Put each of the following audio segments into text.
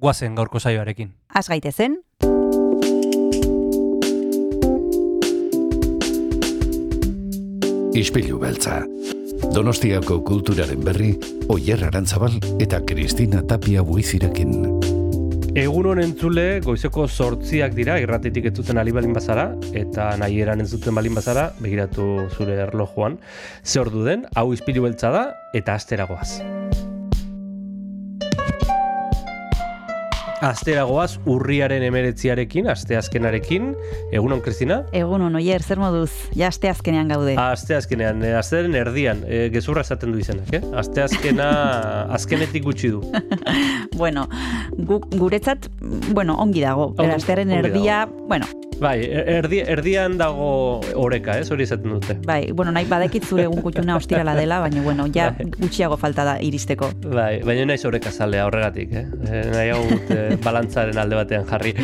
guazen gaurko saioarekin. Az gaitezen, Ispilu beltza. Donostiako kulturaren berri, Oyer Arantzabal eta Kristina Tapia buizirekin. Egun honen entzule, goizeko sortziak dira, irratetik entzuten ali balin bazara, eta nahi eran entzuten balin bazara, begiratu zure erlojuan. Ze ordu den, hau izpilu beltza da, eta asteragoaz. Asteragoaz urriaren emeretziarekin, asteazkenarekin. Egunon, Kristina? egun hon, oier, zer moduz, ja aste azkenean gaude. Asteazkenean, eh, astearen erdian, e, gezurra esaten du izenak, eh? Asteazkena azkenetik gutxi du. Bueno, gu, guretzat, bueno, ongi dago. Ongi- astearen erdia, bueno, Bai, erdi, erdian dago oreka, ez? Hori esaten dute. bai, bueno, nahi badekit zure egun kutxuna ostirala dela, baina, bueno, ja Bai. gutxiago falta da iristeko. Bai, baina naiz oreka zalea horregatik, eh? E, nahi hau e, balantzaren alde batean jarri.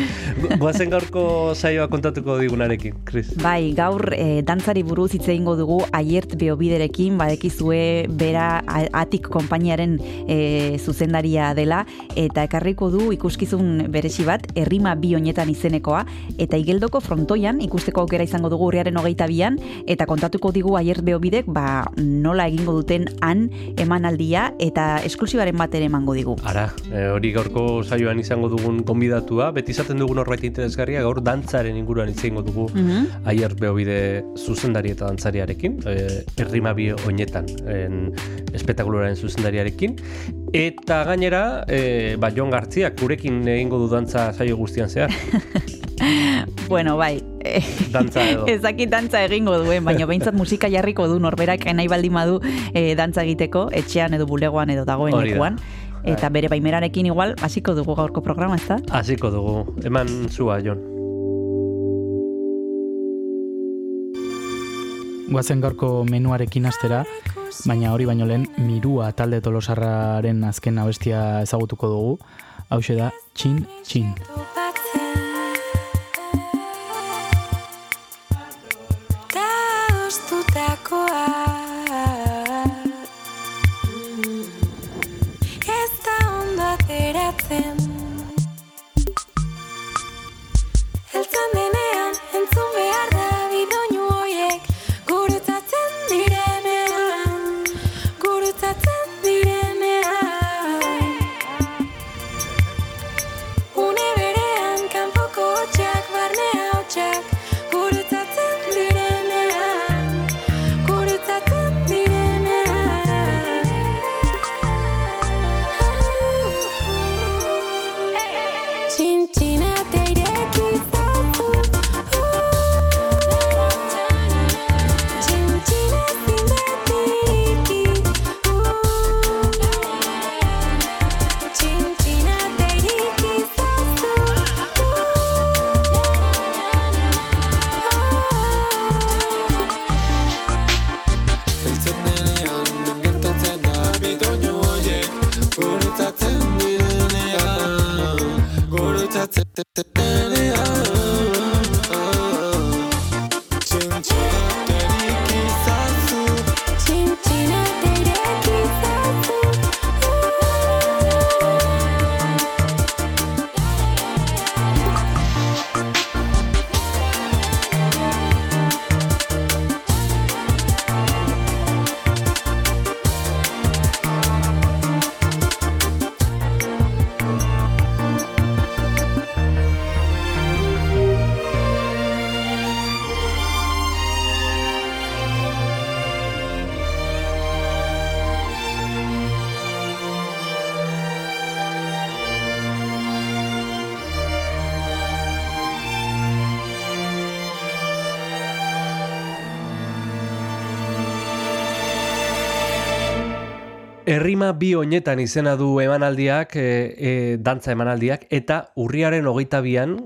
Goazen gaurko saioa kontatuko digunarekin, Chris. Bai, gaur e, dantzari buruz hitz egingo dugu aiert beobiderekin, badekizue bera atik konpainiaren e, zuzendaria dela, eta ekarriko du ikuskizun beresi bat, errima bi honetan izenekoa, eta igeldoko frontoian ikusteko aukera izango dugu urriaren hogeita bian, eta kontatuko digu aiert beobidek, ba, nola egingo duten han emanaldia, eta esklusibaren bat ere emango digu. Ara, e, hori gaurko saioan izango dugun konbidatua, beti izaten dugun norbait interesgarria, gaur dantzaren inguruan hitz egingo dugu Mhm. aier beobide zuzendari eta dantzariarekin, e, errima bi oinetan en, espetakuluraren zuzendariarekin, eta gainera, e, ba, Jon Gartziak gurekin egingo du dantza saio guztian zehar, Bueno, bai, dantza edo. Ez dakit dantza egingo duen, baina behintzat musika jarriko du norberak nahi baldin badu e, dantza egiteko, etxean edo bulegoan edo dagoen Hori da. Lekuan. Eta bere baimerarekin igual, hasiko dugu gaurko programa, ezta? Hasiko dugu, eman zua, Jon. Guazen gaurko menuarekin astera, baina hori baino lehen mirua talde tolosarraren azken abestia ezagutuko dugu. Hau da, txin, txin. Errima bi oinetan izena du emanaldiak, e, e, dantza emanaldiak, eta urriaren hogeita bian,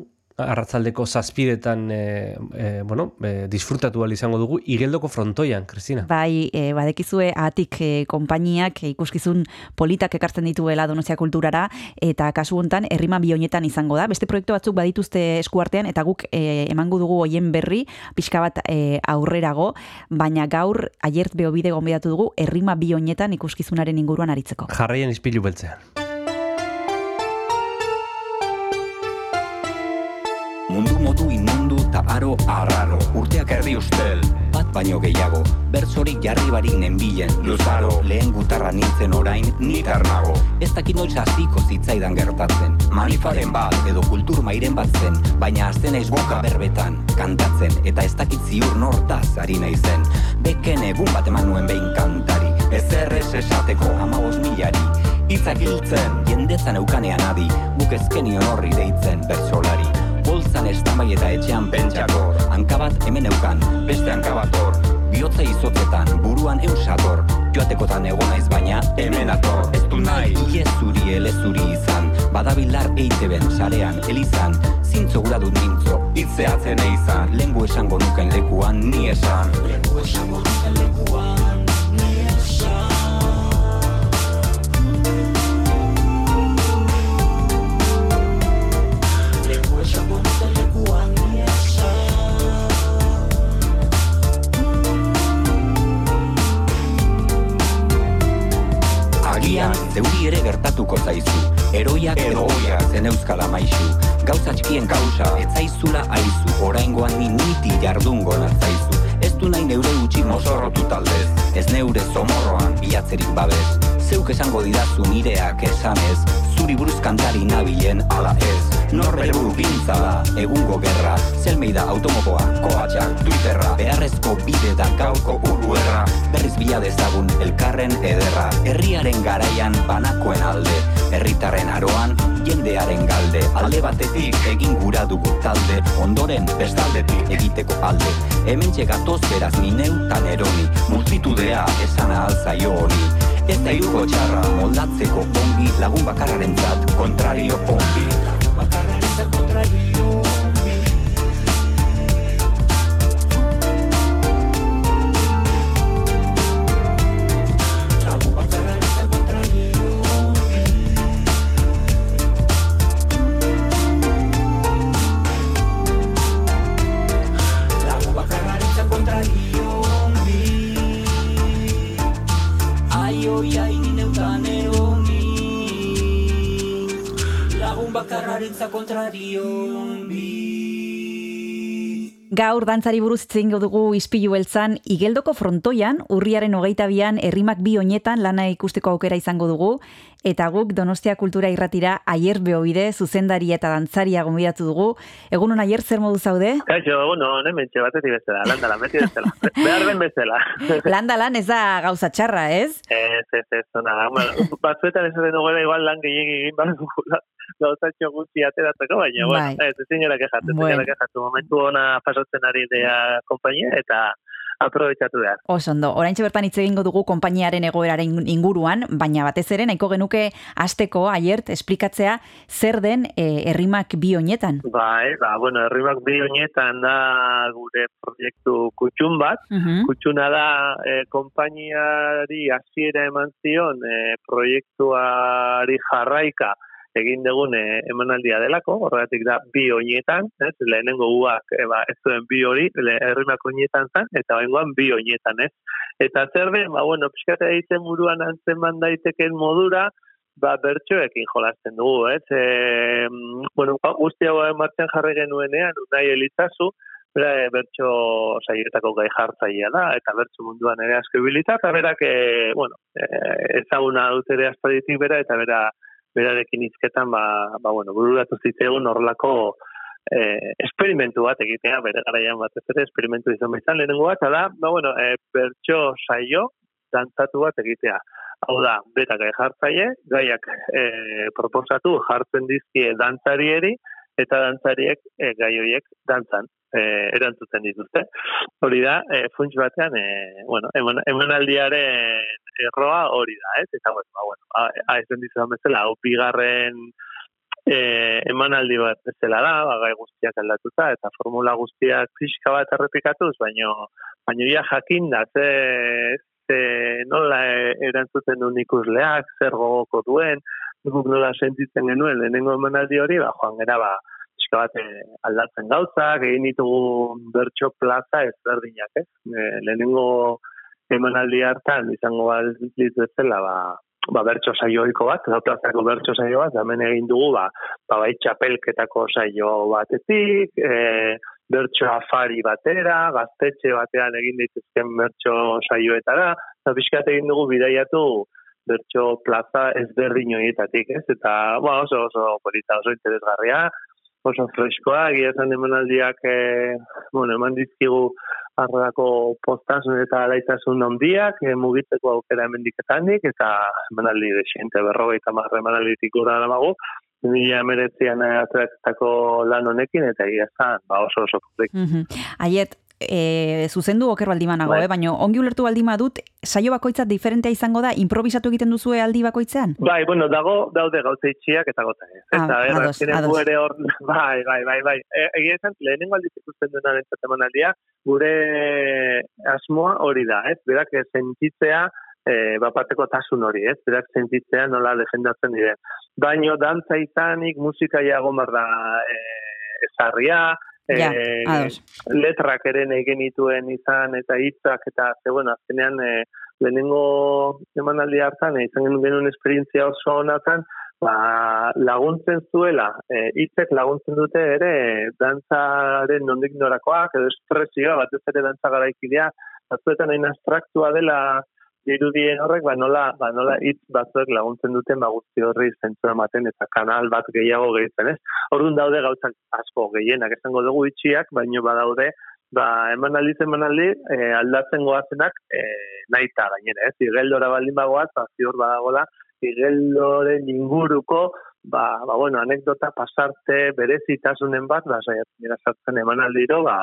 arratzaldeko zazpidetan, e, e, bueno, e, disfrutatu izango dugu, igeldoko frontoian, Kristina. Bai, e, badekizue atik e, konpainiak e, ikuskizun politak ekartzen dituela Donostia kulturara eta kasu hontan herrima bi honetan izango da. Beste proiektu batzuk badituzte eskuartean eta guk e, emango dugu hoien berri pixka bat e, aurrerago, baina gaur aiert beobide gonbidatu dugu herrima bi honetan ikuskizunaren inguruan aritzeko. Jarraien izpilu beltzean. Inmundu eta aro arraro. Urteak erdi ustel, bat baino gehiago. Bertzorik jarri barik nenbilen, luzaro. Lehen gutarra nintzen orain, nitar nago. Ez dakit noiz hasiko zitzaidan gertatzen. Manifaren bat, edo kultur mairen bat zen Baina azten naiz boka berbetan, kantatzen. Eta ez dakit ziur nortaz ari naizen. Beken egun bat eman nuen behin kantari. Ez errez esateko amabos milari. Itzak hiltzen, jendezan eukanean adi. Buk ezkenion horri deitzen bertsolari Bolzan estamai eta etxean pentsako Hankabat hemen eukan, beste hankabat hor. Biotza izotzetan, buruan eusator Joatekotan egon naiz baina hemen ator. Ez du nahi, ile zuri ele zuri izan. Badabilar eiteben sarean elizan. Zintzo gura dut mintzo, itzeatzen eizan. Lengu esango nuken lekuan ni esan. Lengu esango nuken lekuan Agian, zeuri ere gertatuko zaizu. Eroiak edo oiak zen euskala maizu Gauza txikien gauza, ez zaizula aizu. Oraingoan ni niti jardungo natzaizu Ez du nahi neure utxi mozorrotu taldez. Ez neure zomorroan bilatzerik babez Zeuk esango didazu nireak esanez Zuri buruz kantari nabilen ala ez Norbere buru gintza da, egungo gerra. Zelmeida automokoa, koatxak, twitterra. Beharrezko bide da gauko uruerra Berriz bila dezagun elkarren ederra. Herriaren garaian banakoen alde Herritarren aroan, jendearen galde. Alde batetik egin gura dugu talde Ondoren bestaldetik egiteko alde. Hemen gatoz beraz ni neutan eroni Multitudea esan alzaio honi. Ez da iruko txarra moldatzeko ongi Lagun bakarraren zat kontrario ongi Lagun bakarraren zat kontrario Gaur dantzari buruz hitz egingo dugu ispilu beltzan igeldoko frontoian urriaren hogeita bian herrimak bi oinetan lana ikusteko aukera izango dugu eta guk Donostia Kultura irratira aier beobide zuzendari eta dantzaria gonbidatu dugu. Egunon aier zer modu zaude? Kaixo, bueno, hemen batetik bezala, landala, beti bezala. Behar den bezala. Landa lan ez da gauza txarra, ez? Ez, ez, ez, ona. Bueno, batzuetan ez nogera igual lan gehiagin egin dugula. Gauzatxo gutxi ateratzeko, baina, bueno, Bai. ez, ezin kexatu, ezin Bueno. kexatu. Momentu ona pasatzen ari dea kompainia eta aprobetsatu behar. Oso ondo, oraintxe bertan hitz egingo dugu konpainiaren egoeraren inguruan, baina batez ere nahiko genuke asteko aiert esplikatzea zer den eh, herrimak bi oinetan. Bai, ba, bueno, herrimak bi honetan da gure proiektu kutxun bat, Mhm. Kutxuna da e, konpainiari hasiera eman zion e, proiektuari jarraika egin dugun e, emanaldia delako, horregatik da bi oinetan, ez? lehenengo guak e, ba, ez zuen bi hori, le, herrimak oinetan zen, eta baingoan bi oinetan, ez? Eta zer den, ba, bueno, pixkate egiten buruan antzeman daiteken modura, ba, bertsoekin jolasten dugu, ez? E, bueno, ba, guzti hau martxan jarri genuenean, unai elitzazu, bera e, bertso saietako gai jartzailea da, eta bertso munduan ere asko ibilita, eta berak, e, bueno, e, ezaguna dut ere aspalditik bera, eta bera, berarekin hizketan, ba, ba, bueno, bururatu zitzaigun horrelako eh, esperimentu bat egitea, bere garaian batez ere, esperimentu izan bezan lehenengo bat, da, ba, bueno, eh, bertso saio, dantzatu bat egitea. Hau da, beta gai jartzaile, gaiak eh, proposatu jartzen dizkie dantzarieri, eta dantzariek eh, gai horiek dantzan. E, erantzuten dituzte. Hori da, e, funts batean, e, bueno, eman, emanaldiaren erroa hori da, ez? Eta, bueno, ba, bueno, a, a, esan dizudan bezala, hau bigarren e, emanaldi bat bezala da, ba, gai guztiak aldatuta, eta formula guztiak pixka bat errepikatuz, baino, baino ia jakin da, ze, ze nola e, erantzuten duen ikusleak, zer gogoko duen, nola sentitzen genuen lehenengo emanaldi hori, ba, joan gara, ba, pixka bat eh, aldatzen gauzak, egin ditugu bertso plaza ezberdinak, ez? E, lehenengo emanaldi hartan izango balitz bezala, ba, ba bertso saioiko bat, edo plazako bertso saio bat, hemen egin dugu, ba, ba bai txapelketako saio batetik, e, bertso afari batera, gaztetxe batean egin dituzken bertso saioetara, eta pixkat egin dugu bidaiatu bertso plaza ezberdin horietatik, ez? Eta, ba, oso, oso polita, oso interesgarria, oso freskoak, iazan emanaldiak, e, bueno, eman dizkigu arrodako postasun eta alaitasun ondiak, e, eh, mugitzeko aukera emendiketanik, eta emanaldi de xente berrogeita marre emanalditik gura damago, mila emeretzian eh, atratzako lan honekin, eta egiazan, ba oso oso kutik. Mm -hmm. Aiet, e, zuzendu oker baldimanago, bai. eh? baina ongi ulertu baldima dut, saio bakoitza diferentea izango da, improvisatu egiten duzue aldi bakoitzean? Bai, bueno, dago, daude gauza itxiak eta gota ez. Ah, eta, er, ados, ados. Ere or... bai, bai, bai, bai. E, egia esan, lehenengo aldi zituzten duena dintzatzen aldia, gure asmoa hori da, ez? Berak sentitzea, e, bapateko tasun hori, ez? Berak sentitzea nola defendatzen diren. Baino, dantza izanik, musika jago da e, ezarria, Ja, e, ados. letrak ere nahi genituen izan eta hitzak eta ze bueno, azkenean e, lehenengo emanaldi hartan e, izan genuen esperientzia oso ona zen, ba, laguntzen zuela, e, hitzek laguntzen dute ere dantzaren nondik norakoak edo espresioa, batez ere dantza garaikidea, batzuetan hain abstraktua dela dirudien horrek, ba nola, ba nola hitz batzuek laguntzen duten ba guzti horri zentzu ematen eta kanal bat gehiago gehitzen, ez? Orduan daude gauzak asko gehienak esango dugu itxiak, baino badaude ba emanaldi emanaldi e, aldatzen goazenak e, naita gainera, ez? Igeldora baldin bagoaz, ba ziur badagola igeldoren inguruko ba, ba bueno, anekdota pasarte berezitasunen bat, ba saiatzen dira sartzen emanaldiro, ba,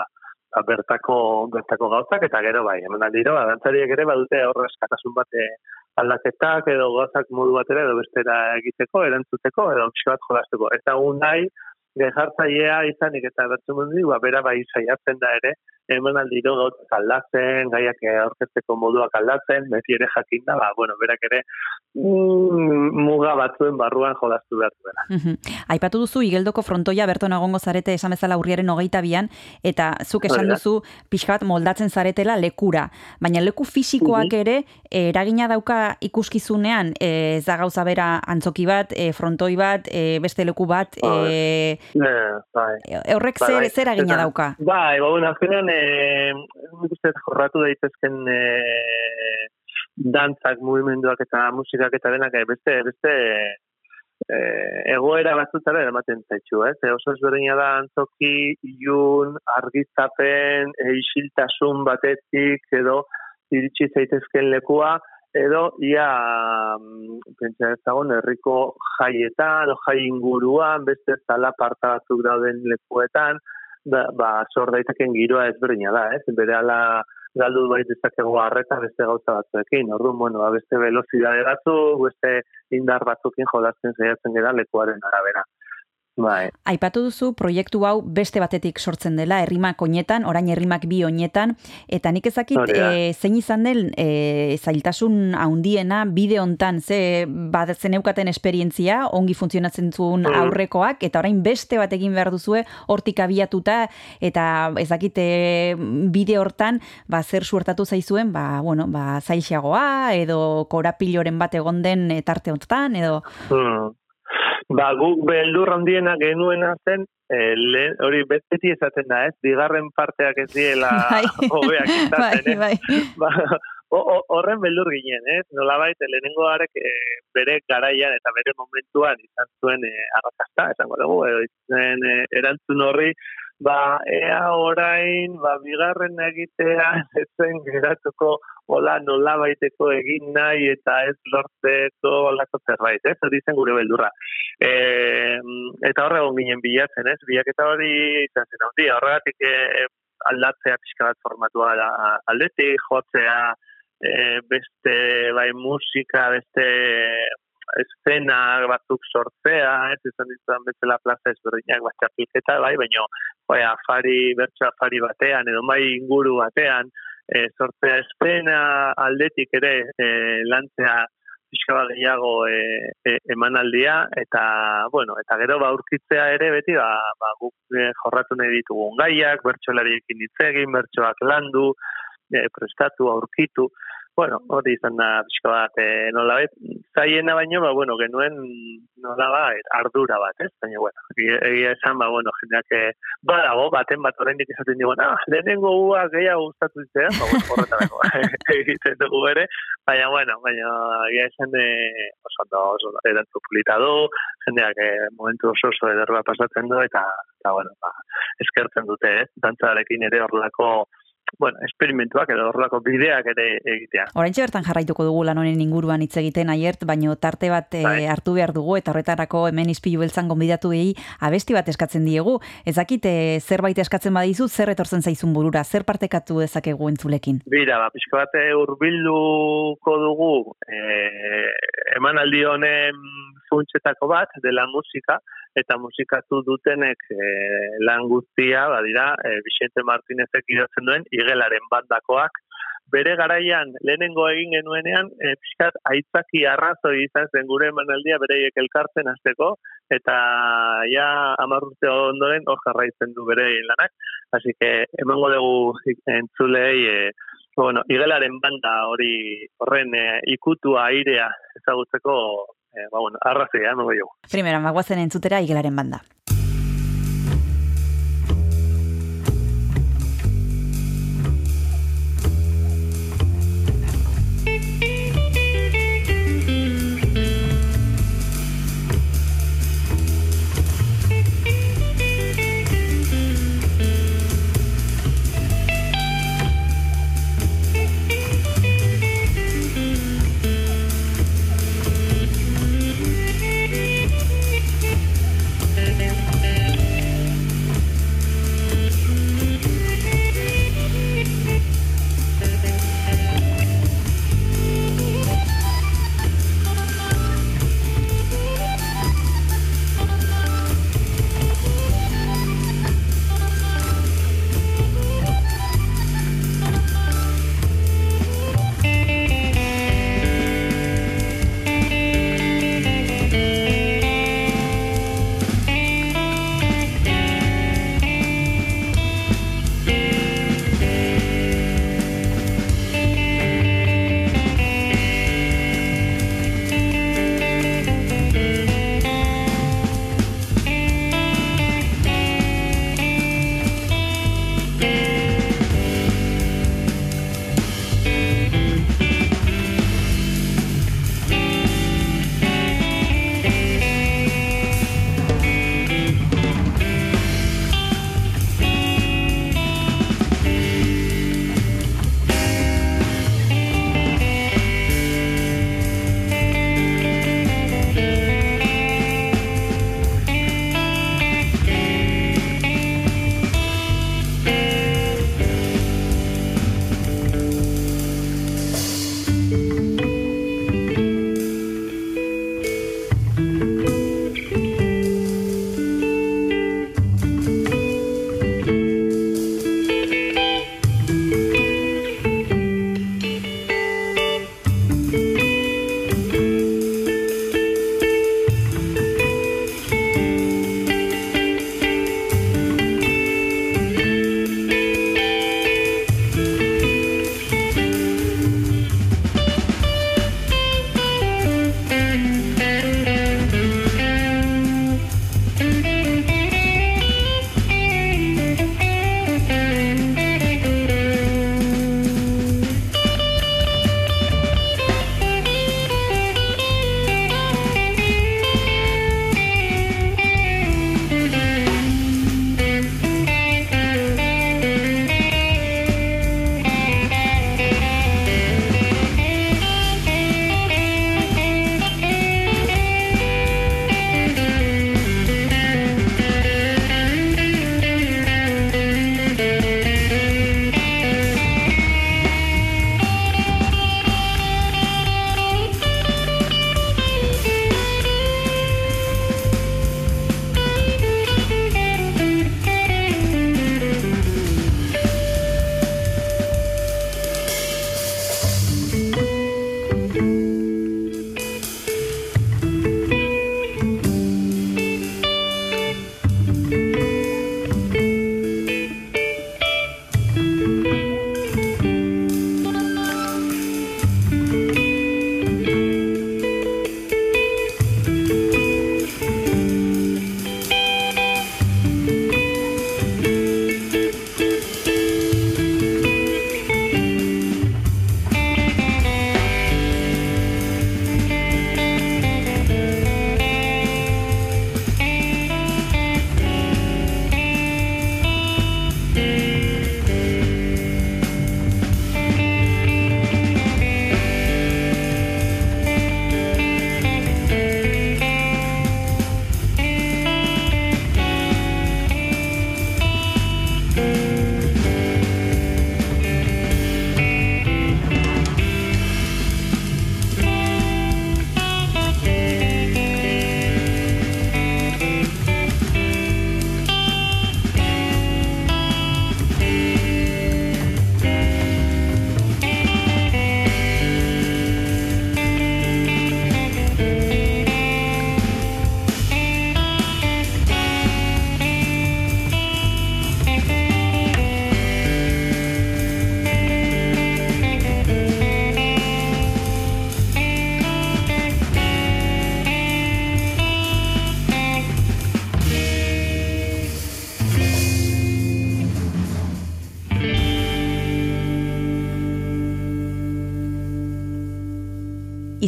bertako bertako gauzak eta gero bai, emanaldiro, ba dantzariek ere badute horre eskatasun bat eh, aldaketak edo gauzak modu batera edo bestera egiteko, erantzuteko edo bat jolasteko. Eta un nahi gejartzailea izanik eta bertzen mundi, ba, bera bai saiatzen da ere, emanaldiro gauzak aldatzen, gaiak eh, aurkezteko moduak aldatzen, beti ere jakin da, ba, bueno, berak ere mm, muga batzuen barruan jolastu behar duela. Mhm. Aipatu duzu igeldoko frontoia berton egongo zarete esan bezala urriaren hogeita bian, eta zuk esan Hori da. duzu pixka bat moldatzen zaretela lekura. Baina leku fisikoak Mhm. ere eh, eragina dauka ikuskizunean, eh, ez da gauza bera antzoki bat, eh, frontoi bat, eh, beste leku bat, eh, Eh, bai. horrek Bai, zer, zer eragina dauka? Bai, ba, bueno, azkenean, nik uste jorratu daitezken eh, dantzak, mugimenduak eta musikak eta denak eh, beste, beste eh, egoera batzutara eramaten zaitxu, ez? Eh, oso ezberdina da antzoki, ilun, argiztapen, eh, isiltasun batetik, edo iritsi zaitezken lekua, edo ia mm, pentsa ezagun herriko jaietan, o jai inguruan, beste zala parta batzuk dauden lekuetan, ba, ba sor daiteken giroa ezberdina da, ez? Berehala galdu bait dezakegu harreta beste gauza batzuekin. Orduan, bueno, ba, beste velocidade batzuk, beste indar batzukin jolasten saiatzen gara lekuaren arabera. Bai. Aipatu duzu proiektu hau beste batetik sortzen dela, herrimak oinetan, orain herrimak bi oinetan, eta nik ezakit e, zein izan den e, zailtasun handiena bide hontan ze bat zeneukaten esperientzia, ongi funtzionatzen zuen Mm. aurrekoak, eta orain beste bat egin behar duzue, hortik abiatuta, eta ezakit e, bide hortan, ba, zer suertatu zaizuen, ba, bueno, ba, zailxagoa, edo korapiloren bat egon den tarte honetan, edo... Hmm. Ba, guk beldur handiena genuena zen, eh, lehen- hori beti esaten da, ez? Bigarren parteak ez diela Bai. hobeak izaten, eh? bai, bai. ba, horren beldur ginen, ez? Nolabait, lehenengo arek e, bere garaian eta bere momentuan izan zuen e, arrakasta, esango dugu, edo e, erantzun horri ba, ea orain, ba, bigarren egitea ezen geratuko hola nola baiteko egin nahi eta ez lortzeko olako zerbait, ez? Hori zen gure beldurra. E, eta horre egon ginen bilatzen, ez? Bilaketa hori izan zen handi, horregatik e, aldatzea pixka bat formatua da aldetik, jotzea, e, beste bai musika, beste eszena batzuk sortzea, ez izan ditzen bezala plaza ezberdinak bat txapelketa, bai, baina bai, afari, bertso afari batean, edo bai inguru batean, e, sortzea eszena aldetik ere e, lantzea pixka bat gehiago e, e, emanaldia, eta, bueno, eta gero ba urkitzea ere beti, ba, ba guk e, jorratu nahi ditugun gaiak, bertsolariekin hitz egin, bertsoak landu, e, prestatu, aurkitu, bueno, hori izan da pixka bat, e, nola bet, zaiena baino, ba, bueno, genuen nola bat, ardura bat, ez? Baina, bueno, egia esan, ba, bueno, jendeak, eh, badago, baten bat oraindik esaten dugu, ah, lehenengo gua gehiago gustatu zitzea, ba, bueno, horretarako, egiten dugu ere, baina, bueno, baina, egia esan, e, oso ondo, oso erantzu polita du, jendeak e, momentu oso oso ederra pasatzen du, eta, eta bueno, ba, eskertzen dute, eh? dantzarekin ere horrelako, bueno, esperimentuak edo horrelako bideak ere egitea. Oraintxe bertan jarraituko dugu lan honen inguruan hitz egiten aiert, baino tarte bat Bai. hartu behar dugu eta horretarako hemen izpilu beltzan gonbidatu abesti bat eskatzen diegu. Ezakit eh, zerbait eskatzen badizu, zer etortzen zaizun burura, zer partekatu dezakegu entzulekin. Bira, ba, pixka bat eh, hurbilduko dugu eh, emanaldi honen funtsetako bat dela musika, eta musikatu dutenek eh, lan guztia, badira, eh, Vicente Martinezek idatzen duen, igelaren bandakoak, bere garaian lehenengo egin genuenean, e, pixkat aitzaki arrazoi izan zen gure emanaldia bereiek elkartzen hasteko eta ja hamar urte ondoren hor jarraitzen du bere lanak. Así que emango dugu entzulei e, bueno, igelaren banda hori horren e, ikutua airea ezagutzeko e, ba, bueno, arrazoia emango dugu. Primera, magoazen entzutera igelaren banda.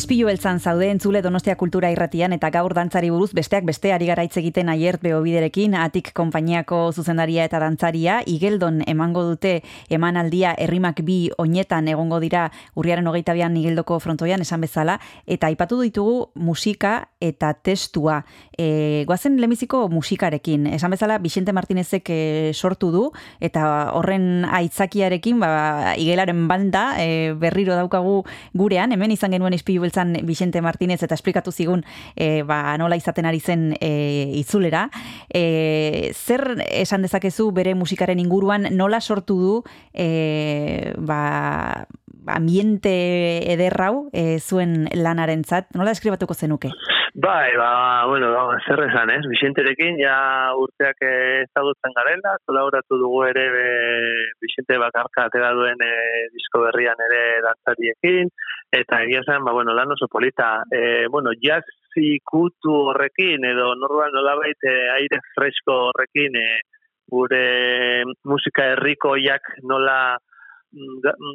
Ispilu beltzan zaude entzule Donostia Kultura irratian eta gaur dantzari buruz besteak beste ari gara hitz egiten aiert behobiderekin, atik konpainiako zuzendaria eta dantzaria, igeldon emango dute emanaldia herrimak bi oinetan egongo dira urriaren hogeita bian igeldoko frontoian esan bezala, eta aipatu ditugu musika eta testua. E, goazen lemiziko musikarekin, esan bezala Vicente Martinezek e, sortu du, eta horren aitzakiarekin, ba, igelaren banda e, berriro daukagu gurean, hemen izan genuen ispilu beltzan Vicente Martinez eta esplikatu zigun e, ba, nola izaten ari zen e, itzulera. E, zer esan dezakezu bere musikaren inguruan nola sortu du e, ba, ambiente ederrau e, zuen lanarentzat nola deskribatuko zenuke? Bai, ba, bueno, ba, zer esan, ez? Vicenterekin ja urteak eh, ezagutzen garela, kolaboratu dugu ere be, Vicente bakarka atera duen e, disko berrian ere dantzariekin, eta egia zen, ba, bueno, lan oso polita, e, bueno, jazz ikutu horrekin, edo norban nolabait e, aire fresko horrekin, e, gure musika herrikoiak nola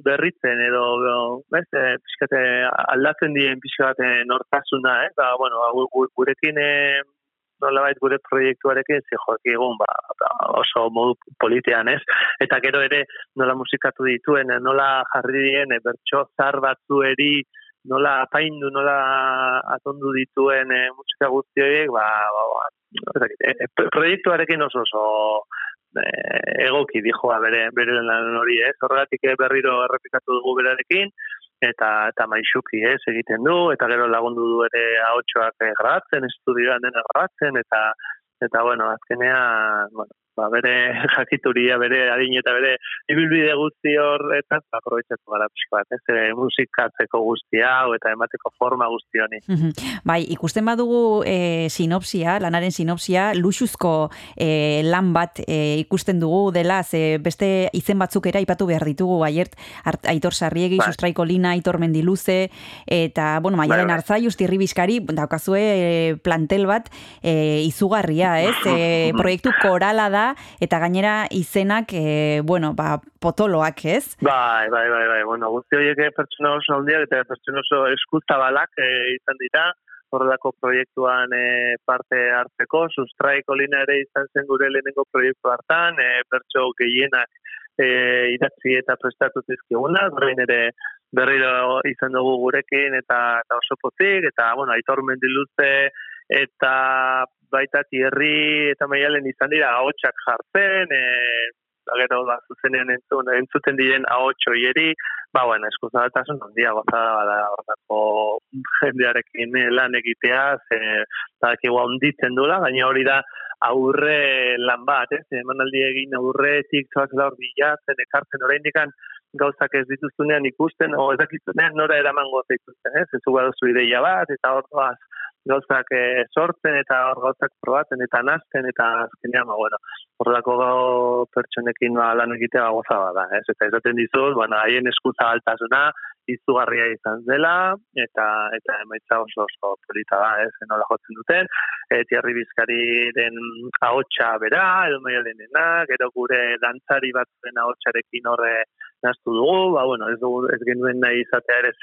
berritzen edo bez, e, pixkate aldatzen dien pixkat e, nortasuna, eh? Ba, bueno, gu- gu- gurekin nolabait gure proiektuarekin zi joki egun ba, ba, oso modu politean, ez? Eta gero ere nola musikatu dituen, nola jarri dien bertso zar batzueri nola apaindu, nola atondu dituen e, musika guzti horiek, ba, ba, ba, proiektuarekin oso oso eh, egoki dijoa bere bere lan hori, ez? Horregatik eh, berriro errepikatu dugu berarekin eta eta maixuki, ez, egiten du eta gero lagundu du ere ahotsoak eh, grabatzen, estudioan dena grabatzen eta eta bueno, azkenean, bueno, ba, bere jakituria, bere adin eta bere ibilbide guzti horretaz aprobetxatu gara pixka bat, ez, musikatzeko guzti hau eta emateko forma guzti honi. Bai, ikusten badugu e, sinopsia, lanaren sinopsia, luxuzko e, lan bat e, ikusten dugu dela, ze beste izen batzuk ere aipatu behar ditugu, aiert, Aitor Sarriegi, Bai. Sustraiko Lina, Aitor Mendiluze, eta, bueno, maialen Bai, bai. hartzai, Justirri Bizkari, daukazue plantel bat e, izugarria, ez? E, proiektu korala da, eta gainera izenak, e, bueno, ba, potoloak, ez? Bai, bai, bai, bai. Bueno, guzti horiek eh, pertsona oso handiak eta pertsona oso eskuzabalak eh, izan dira, horrelako proiektuan eh, parte hartzeko, sustraiko lina ere izan zen gure lehenengo proiektu hartan, eh, pertso gehienak eh, idatzi eta prestatu zizkiguna, orain ere berriro izan dugu gurekin eta, eta oso pozik, eta, bueno, aitor mendiluze eta baita tierri eta maialen izan dira ahotsak jartzen, e, gero ba, zuzenean entzun, entzuten diren ahots hoieri, ba, bueno, eskuzabaltasun handia gozada bada horrako jendearekin eh, lan egitea, ze badakigu handitzen dula, gaina hori da aurre lan bat, ez? Emanaldi egin aurretik zoaz hor bilatzen, ekartzen oraindikan gauzak ez dituzunean ikusten, o ez dakizunean nora eramango zaituzten, ez? Ez baduzu ideia bat, eta hor doaz gauzak eh, sortzen eta hor gauzak probatzen eta nazten eta azkenean, ba, bueno, horrelako pertsonekin ba, lan egitea goza bada, ez? Eta esaten dizut, bueno, haien eskutza altasuna, izugarria izan dela, eta eta emaitza oso oso polita da, ez, nola jotzen duten, e, Tierri Bizkariren ahotsa bera, edo maialenena, gero gure dantzari batzuen ahotsarekin horre naztu dugu, ba, bueno, ez, dugu, ez genuen nahi izatea ere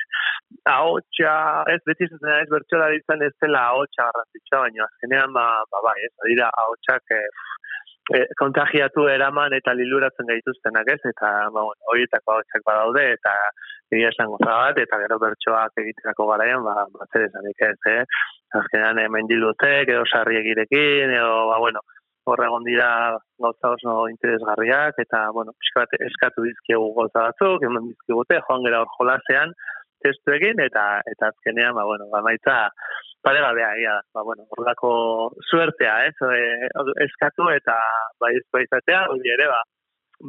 ahotsa, ez beti izaten ez bertxola izan ez dela ahotsa garrantzitsua, baina azkenean, ba, ba, bai, ez, dira ahotsak eh, e, kontagiatu eraman eta liluratzen gaituztenak ez, eta ba, bueno, horietako ahotsak badaude, eta egia esan goza bat, eta gero bertsoak egiterako garaian, ba, ba zer esanik ez, eh? Azkenean eh, mendilutek, edo sarriegirekin, edo, ba, bueno, horre egon dira gauza oso interesgarriak, eta, bueno, pixka bat eskatu dizkiegu gauza batzuk, eman dizkigute, joan gera hor jolasean, testu egin, eta, eta azkenean, ba, bueno, ba, maitza, paregabea, ia, ba, bueno, horrelako suertea, ez, e, eskatu eta bai ez izatea, hori ere, ba,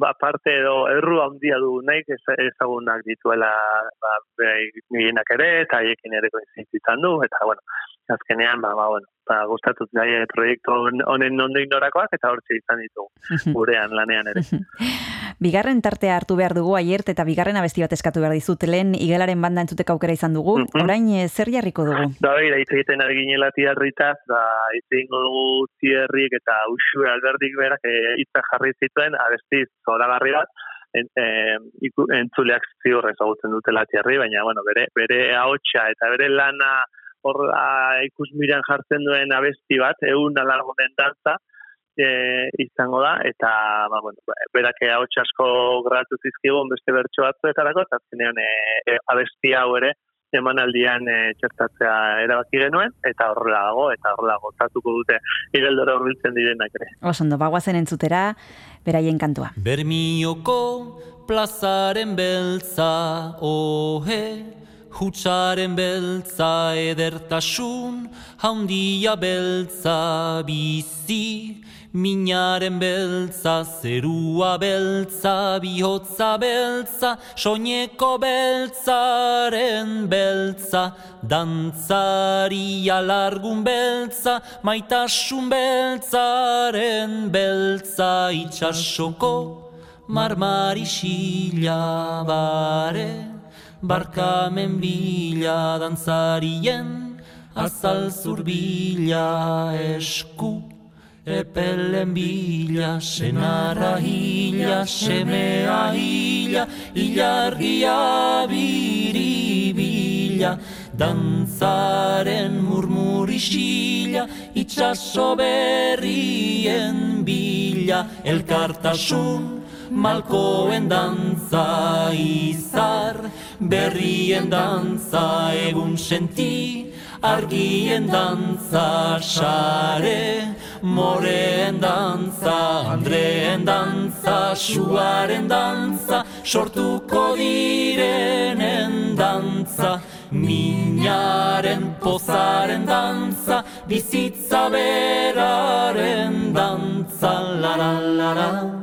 ba, parte edo erru handia du nahi ez- ezagunak dituela ba, gehienak ere, eta haiekin ere koinzitzen du, eta, bueno, azkenean, ba, ba, bueno, ba, gustatu nahi proiektu hon- honen nondik norakoak, eta hortxe izan ditugu, gurean lanean ere. Bigarren tartea hartu behar dugu aiert eta bigarren abesti bat eskatu behar dizut lehen igelaren banda entzuteko aukera izan dugu. Mhm. Orain eh, zer jarriko dugu? Da, begira, hitz egiten ari ginela tiarritaz, da, hitz egingo dugu tierrik eta usue alberdik berak eh, hitza jarri zituen, abesti zoragarri bat, en, iku- entzuleak ziur ezagutzen dutela tierri, baina, bueno, bere, bere ahotsa eta bere lana hor a, ikusmiran jartzen duen abesti bat, egun alargunen dantza, e, izango da, eta, ba, bueno, ba, berak ahots asko gratu zizkigun beste bertso batzuetarako, eta azkenean e, e, abesti hau ere, emanaldian e, txertatzea erabaki genuen, eta horrela dago, eta horrela gozatuko dute igeldora hurbiltzen direnak ere. Osondo, bagoazen entzutera, beraien kantua. Bermioko plazaren beltza, ohe, hutsaren beltza edertasun, handia beltza bizi, minaren beltza, zerua beltza, bihotza beltza, soineko beltzaren beltza, dantzari alargun beltza, maitasun beltzaren beltza, itxasoko, marmarisila bare, barkamen bila dantzarien, azal zurbila esku, epelen bila, senarra hila, semea hila, ilargia biribila, dantzaren murmurisila, itxaso berrien bila, elkartasun, malkoen dantza izar, berrien dantza egun senti, argien dantza sare, moreen dantza, andreen dantza, suaren dantza, sortuko direnen dantza, minaren pozaren dantza, bizitza beraren dantza, la la la la.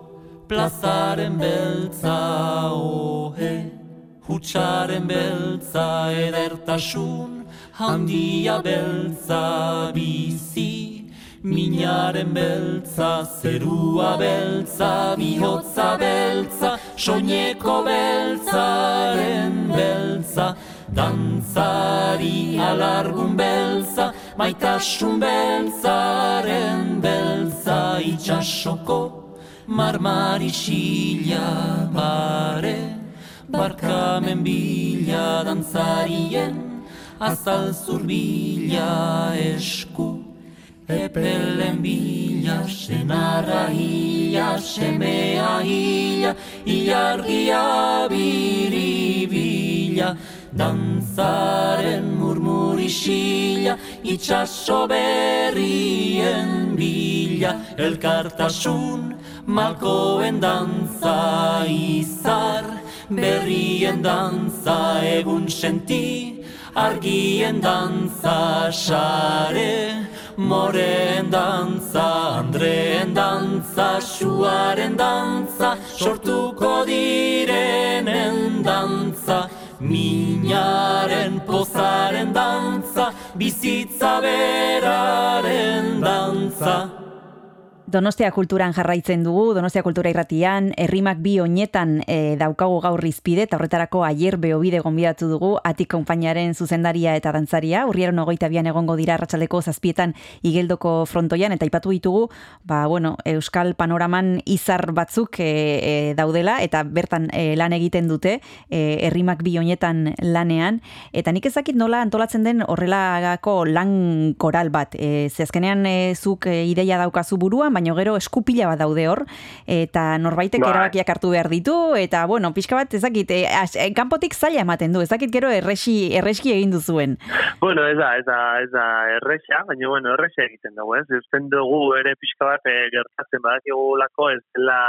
plazaren beltza ohe, hutsaren beltza edertasun, handia beltza bizi, minaren beltza, zerua beltza, bihotza beltza, soineko beltzaren beltza, dantzari alargun beltza, maitasun beltzaren beltza, itxasoko, marmarisila bare, barkamen bila dantzarien, azal zurbila esku, epelen bila, senarra hila, semea hila, ilargia biribila, dantzaren murmurisila, itxaso berrien bila, elkartasun, malkoen dantza izar, berrien dantza egun senti, argien dantza sare, moreen dantza, andreen dantza, suaren dantza, sortuko direnen dantza, minaren pozaren dantza, bizitza beraren dantza. Donostia kulturan jarraitzen dugu, Donostia kultura irratian, herrimak bi oinetan e, daukagu gaur izpide, eta horretarako aier beobide gonbidatu dugu, atik konpainiaren zuzendaria eta dantzaria, urriaren ogoita bian egongo dira arratsaleko zazpietan igeldoko frontoian, eta ipatu ditugu, ba, bueno, Euskal Panoraman izar batzuk e, e, daudela, eta bertan e, lan egiten dute, herrimak bi oinetan lanean, eta nik ezakit nola antolatzen den horrelagako lan koral bat, e, ze azkenean e, zuk ideia daukazu buruan, baina gero eskupila bat daude hor, eta norbaitek Bai. erabakiak hartu behar ditu, eta bueno, pixka bat ezakit, e, as- e, kanpotik zaila ematen du, ezakit gero erresi, erreski egin duzuen. Bueno, ez da, ez da, ez da erresa, baina bueno, erresa egiten dugu, ez? Eusten dugu ere pixka bat eh, gertatzen badakigulako ez dela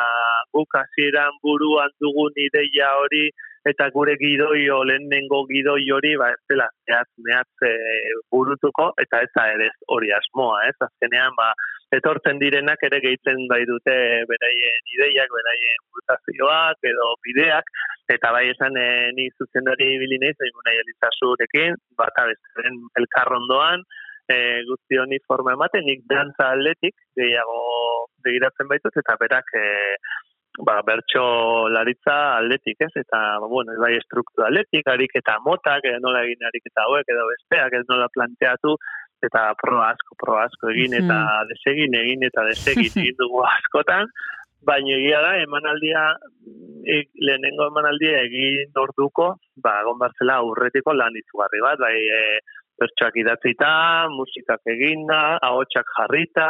guk hasieran buruan dugun ideia hori eta gure gidoi lehenengo gidoi hori ba ez dela zehatz mehatz eh, burutuko eta ez da ere hori asmoa, ez? Azkenean ba etortzen direnak ere gehitzen bai dute beraien ideiak, beraien burutazioak edo bideak Eta bai esan, e, ni zuzendari ibili naiz, egin nahi elizazurekin, bata besteren elkarrondoan, e, guzti honi forma ematen, nik dantza atletik, gehiago begiratzen baitut, eta berak e, ba, bertso laritza atletik, ez? Eta, ba, bueno, bai struktura atletik, ariketa motak, edo nola egin ariketa hauek, edo besteak, ez nola planteatu, eta pro asko, pro asko egin, eta desegin egin, eta desegin egin dugu askotan, baina egia da, emanaldia, e, lehenengo emanaldia egin orduko, ba, egon barzela aurretiko lan izugarri bat, bai, e, bertsoak idatzita, musikak eginda, ahotsak jarrita,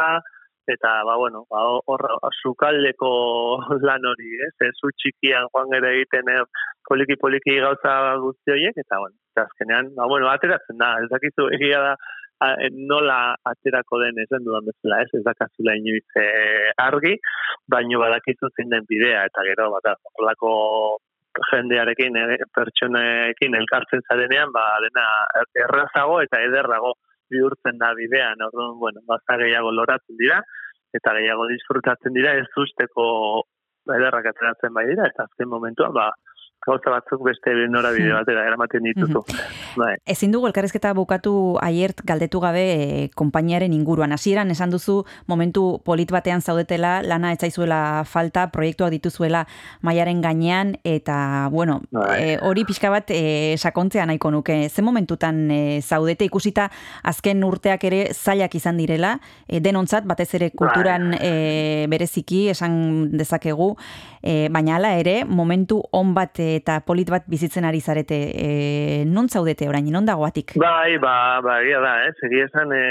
eta, ba, bueno, ba, hor, sukaldeko lan hori, ez, ez zu txikian joan ere egiten eh, poliki-poliki gauza guzti horiek, eta, bueno, eta azkenean, ba, bueno, ateratzen da, ez dakizu egia da, a- e, nola aterako den esan dudan bezala, ez, ez dakazula inoiz eh, argi, baino badakizu zein den bidea, eta gero, bat, horrelako jendearekin, eh, pertsonekin elkartzen zarenean, ba, dena errazago eta ederrago bihurtzen da bidean, orduan, bueno, baza gehiago loratzen dira, eta gehiago disfrutatzen dira, ez usteko ederrak ateratzen bai dira, eta azken momentuan, ba, gauza batzuk beste norabide batera eramaten dituzu. Bai. Ezin dugu elkarrizketa bukatu aiert galdetu gabe e, konpainiaren inguruan. Hasieran esan duzu momentu polit batean zaudetela, lana etzaizuela falta, proiektuak dituzuela mailaren gainean, eta, bueno, Bai. e, hori pixka bat e, sakontzea nahiko nuke. Ze momentutan e, zaudete ikusita azken urteak ere zailak izan direla, e, denontzat, batez ere kulturan e, bereziki esan dezakegu, e, baina hala ere, momentu on bat eta polit bat bizitzen ari zarete, e, non zaudete orain, non dagoatik? Bai, ba, ba, egia da, ez, egia esan, e,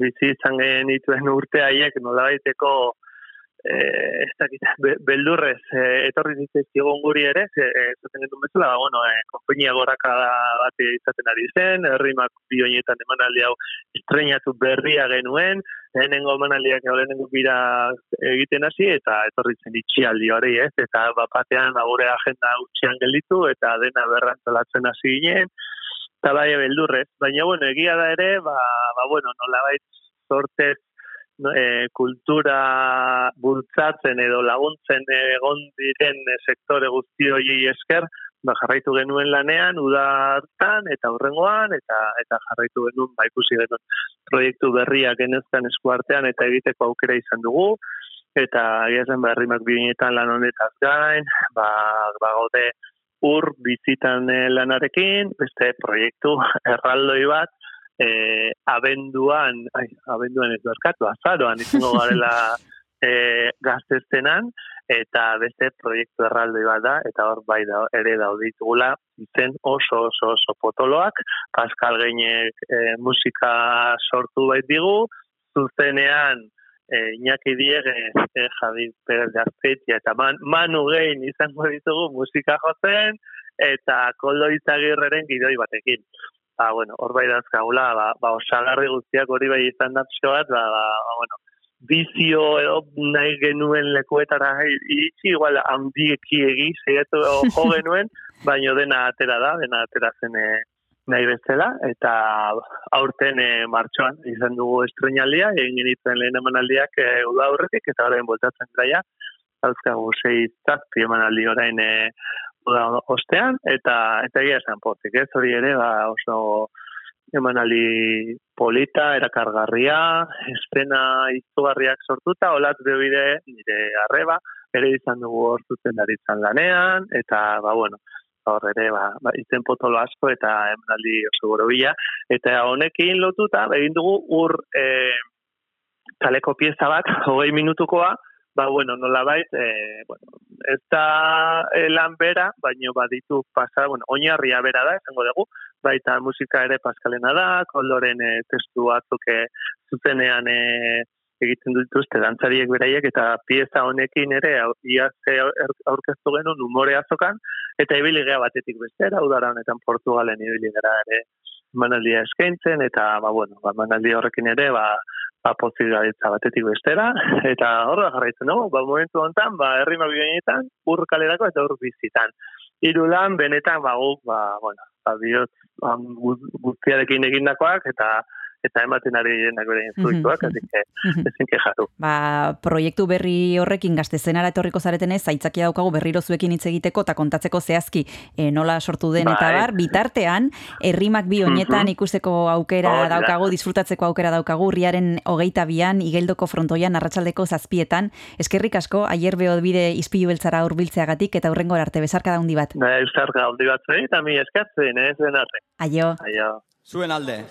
bizi izan genituen urte haiek nolabaiteko e, ez dakit, be, beldurrez e, etorri zitzaizkigun guri ere, e, zaten genuen bezala, ba, bueno, e, konpainia goraka bat izaten ari zen, herrimak bi honietan emanaldi hau estrenatu berria genuen, lehenengo emanaldiak edo lehenengo bira egiten hasi, eta etorri zen itxialdi hori, ez, eta bapatean ba, gure agenda utxian gelditu, eta dena berrantolatzen hasi ginen, eta bai beldurrez, baina bueno, egia da ere, ba, ba bueno, nolabait sortez no, e, kultura bultzatzen edo laguntzen egon diren e, sektore guzti horiei esker, ba, jarraitu genuen lanean, uda hartan eta hurrengoan, eta eta jarraitu genuen, ba, ikusi genuen proiektu berriak genezkan eskuartean eta egiteko aukera izan dugu, eta zen berrimak binetan lan honetaz gain, ba, ba gaude ur bizitan eh, lanarekin, beste proiektu erraldoi bat, e, abenduan, ai, abenduan ez barkatu, azaroan izango garela e, gazteztenan, eta beste proiektu erraldoi bat da, eta hor bai da, ere daude ditugula, izen oso oso oso potoloak, Pascal Geinek e, musika sortu bait digu, zuzenean e, Iñaki Diege, e, Javi Perez de Azpeitia, eta man, Manu Gein izango ditugu musika jotzen, eta Koldo Izagirreren gidoi batekin. Ba, bueno, hor bai dazkagula, ba, ba, osagarri guztiak hori bai izan da pixka bat, ba, ba, ba, bueno, bizio edo nahi genuen lekuetara iritsi, igual handieki egi, zeiatu jo genuen, baino dena atera da, dena atera zen e, nahi bezala, eta aurten e, martxoan izan dugu estrenaldia, egin genituen lehen emanaldiak e, uda aurretik, eta orain voltatzen dira dauzkagu sei zazpi emanaldi orain e, uda ostean, eta eta egia esan pozik, ez? Hori ere, ba, oso emanaldi polita, erakargarria, estena izugarriak sortuta, olat bebide nire arreba, ere izan dugu hor zuzen daritzan lanean, eta, ba, bueno, hor ere, ba, ba, izen potolo asko eta emanaldi oso borobila, eta honekin lotuta, egin dugu ur e, kaleko pieza bat, hogei minutukoa, ba, bueno, nolabait, e, bueno, ez da e, lan bera, baino baditu pasa, bueno, oinarria bera da, esango dugu, baita musika ere paskalena da, koloren e, testu batzuk zuzenean e, egiten dituzte dantzariek beraiek, eta pieza honekin ere, iaz aur- aurkeztu genuen umore azokan, eta ibili batetik bestera, udara honetan Portugalen ibili ere manaldia eskaintzen, eta, ba, bueno, ba, manaldi horrekin ere, ba, ba, pozik gaitza batetik bestera, eta horra jarraitzen dugu, ba, momentu honetan, ba, herri mabianetan, ur kalerako eta ur bizitan. Hiru lan, benetan, ba, guk, ba, bueno, ba, bihotz, ba, gu- guztiarekin egindakoak, eta eta ematen ari direnak bere fruituak, Mhm, así que mhm. ezin kejatu. Ba, proiektu berri horrekin gaztezenara etorriko zaretenez, zaitzakia daukagu berriro zuekin hitz egiteko eta kontatzeko zehazki e, nola sortu den eta Bai. bar, bitartean, herrimak bi honetan Mhm. ikusteko aukera da. daukagu, disfrutatzeko aukera daukagu, riaren hogeita bian, igeldoko frontoian, arratsaldeko zazpietan, eskerrik asko, aier bide izpilu beltzara urbiltzeagatik eta hurrengo arte bezarka da handi bat. Da, euskar gaudi batzuen, eta mi eskatzen, ez den arte. Aio. Aio. Zuen alde.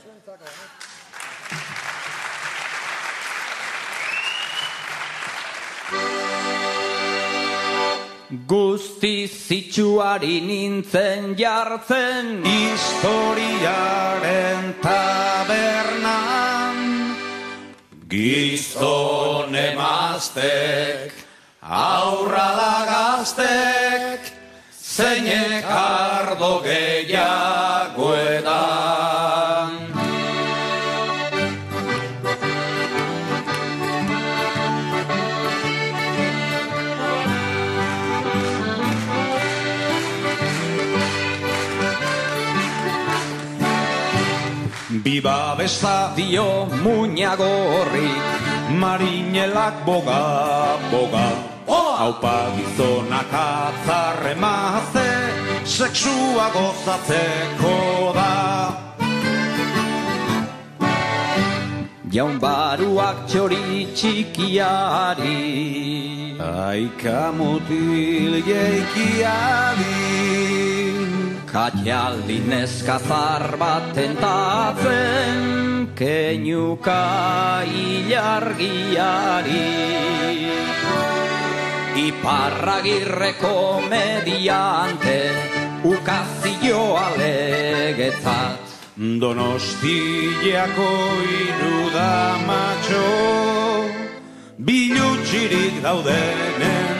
Guzti zitsuari nintzen jartzen. Historiaren tabernan. Gizon emaztek, aurra da gaztek, zeinek ardo gehiago Biba besta dio muñago horri marinelak boga, boga. Haupa gizonak atzarre maze, seksua gozatzeko da. Jaun baruak txori txikiari Aika mutil jeikiadi. Katialdi neskazar bat tentatzen Keinuka ilargiari Iparragirreko mediante Ukazio alegetzat Donostiako iruda matxo, bilutxirik daudenentzat.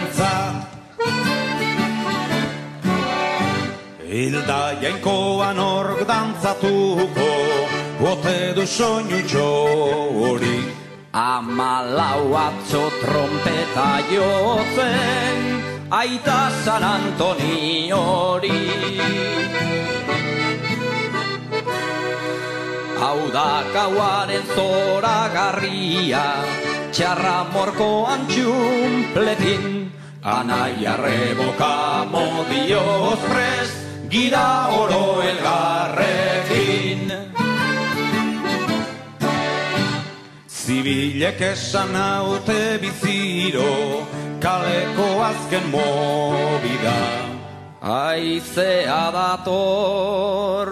Hilda jainkoan ork dantzatuko, bote du soinutxo hori. Amalau atzo trompeta jotzen Aita San Antoni hori Hau da gauaren zoragarria Txarra morkoan txumpletin Anaia reboka modioz prest Gira oro elgarrekin. Zibilek esan haute biziro, kaleko azken mobida. Aizea dator.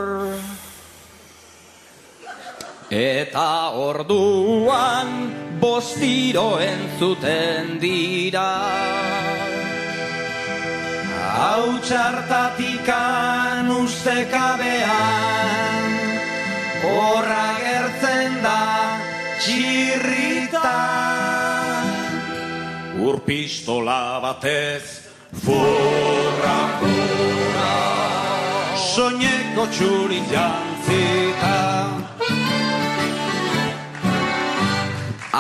Eta orduan bostiro entzuten dira Hau txartatikan ustekabean, horra gertzen da txirrita. Urpistola batez, furra, furra, soineko txuri jantzita.